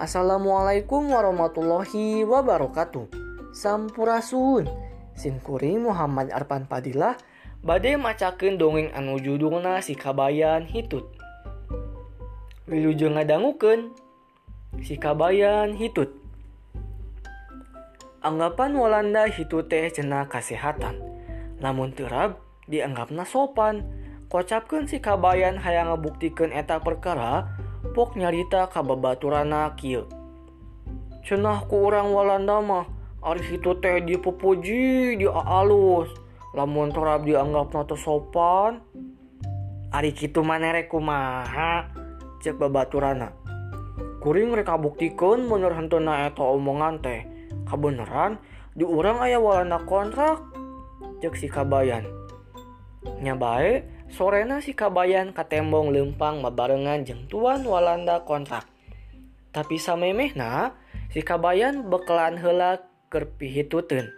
Assalamualaikum warahmatullahi wabarakatuh. Sampurasun. Sinkuri Muhammad Arpan Padilah badai macakeun dongeng anu judulna si kabayan Hitut. Wilujeng ngadangukeun Sikabayan Hitut. Anggapan Walanda Hitut teh cenah kasehatan. Namun terab dianggapna sopan. Kocapkeun Sikabayan hayang ngebuktikan eta perkara pok nyarita kababaturanna kieu. Cenah ku urang Walanda mah ari kitu teh dipupuji di alus lamun tor abdi teu sopan. Ari kitu manere kumaha cek babaturana. Kuring rek buktikeun bener hentuna eta omongan teh. Kabeneran di urang aya Walanda kontrak cek si kabayan. Nya bae Sorena si Kabayan katembong lempang mabarengan jeng tuan Walanda kontrak. Tapi samemehna si Kabayan bekelan hela kerpihituten.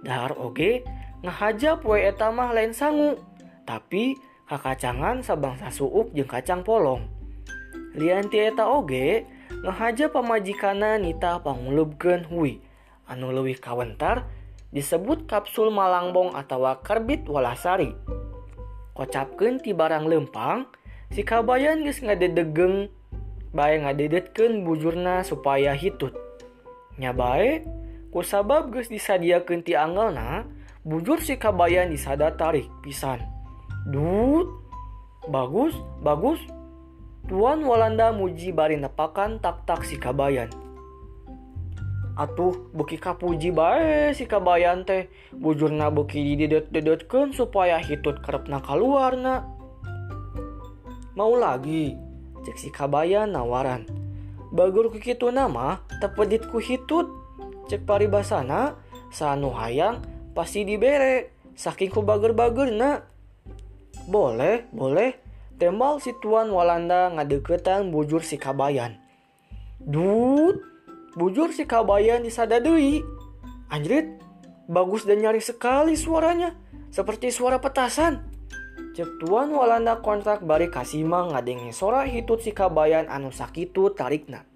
Dahar oge ngahajap we eta mah lain sangu. Tapi kakacangan sabangsa suuk jeng kacang polong. Lianti eta oge ngahaja pamajikana nita pangulubkeun hui. Anu leuwih kawentar disebut kapsul malangbong atau karbit walasari. kocapkan ti barang lempang si kabayan geus ngadedegeng bae ngadedetkeun bujurna supaya hitut. Nyabae ku sabab geus disadiakeun ti angelna bujur si kabayan disada tarik pisan. Dut bagus bagus. Tuan Walanda muji bari nepakan tak-tak si kabayan. Atuh beki kapuji bae si kabayan teh bujurna beki didedet-dedetkeun supaya hitut karepna kaluarna. Mau lagi, cek si kabayan nawaran. Bagur ku kitu nama tepedit ku hitut. Cek paribasana sanu hayang pasti dibere saking ku bager-bagerna. Boleh, boleh. Tembal si tuan Walanda ngadeketan bujur si kabayan. Dut, Bujur si kabayan disadadui. Anjrit, bagus dan nyaring sekali suaranya. Seperti suara petasan. Cek tuan Walanda kontrak bari kasima ngadenge sora hitut si kabayan anu sakitu tarikna.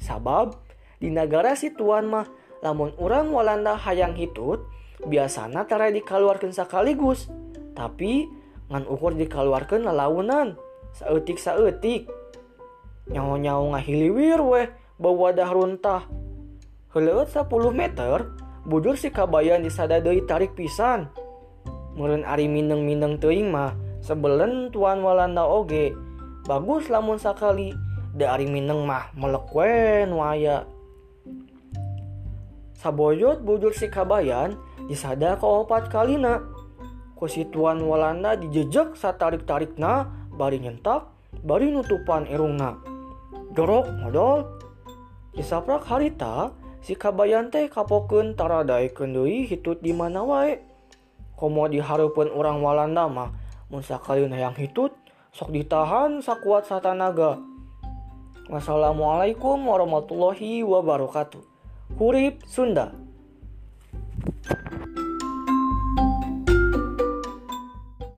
Sabab, di negara si tuan mah lamun orang Walanda hayang hitut, biasana tara dikaluarkan sekaligus. Tapi, ngan ukur dikaluarkan lalaunan. Saeutik-saeutik. Nyawa-nyawa ngahiliwir weh bawadah runtah. Heleut 10 meter, bujur si kabayan disadadei tarik pisan. Meren ari mineng-mineng teuing mah, sebelen tuan Walanda oge. Bagus lamun sakali, ari mineng mah melekwen waya. Saboyot bujur si kabayan disada ke opat kalina. Ku si tuan Walanda dijejek satarik-tarikna, bari nyentak, bari nutupan irungna. Jorok modal, Kisaprak harita, si kabayan teh kapokeun taradaikeun deui hitut di mana wae. Komo dihareupeun orang Walanda mah, mun sakalian hayang hitut, sok ditahan sakuat satanaga. Wassalamualaikum warahmatullahi wabarakatuh. Hurip Sunda.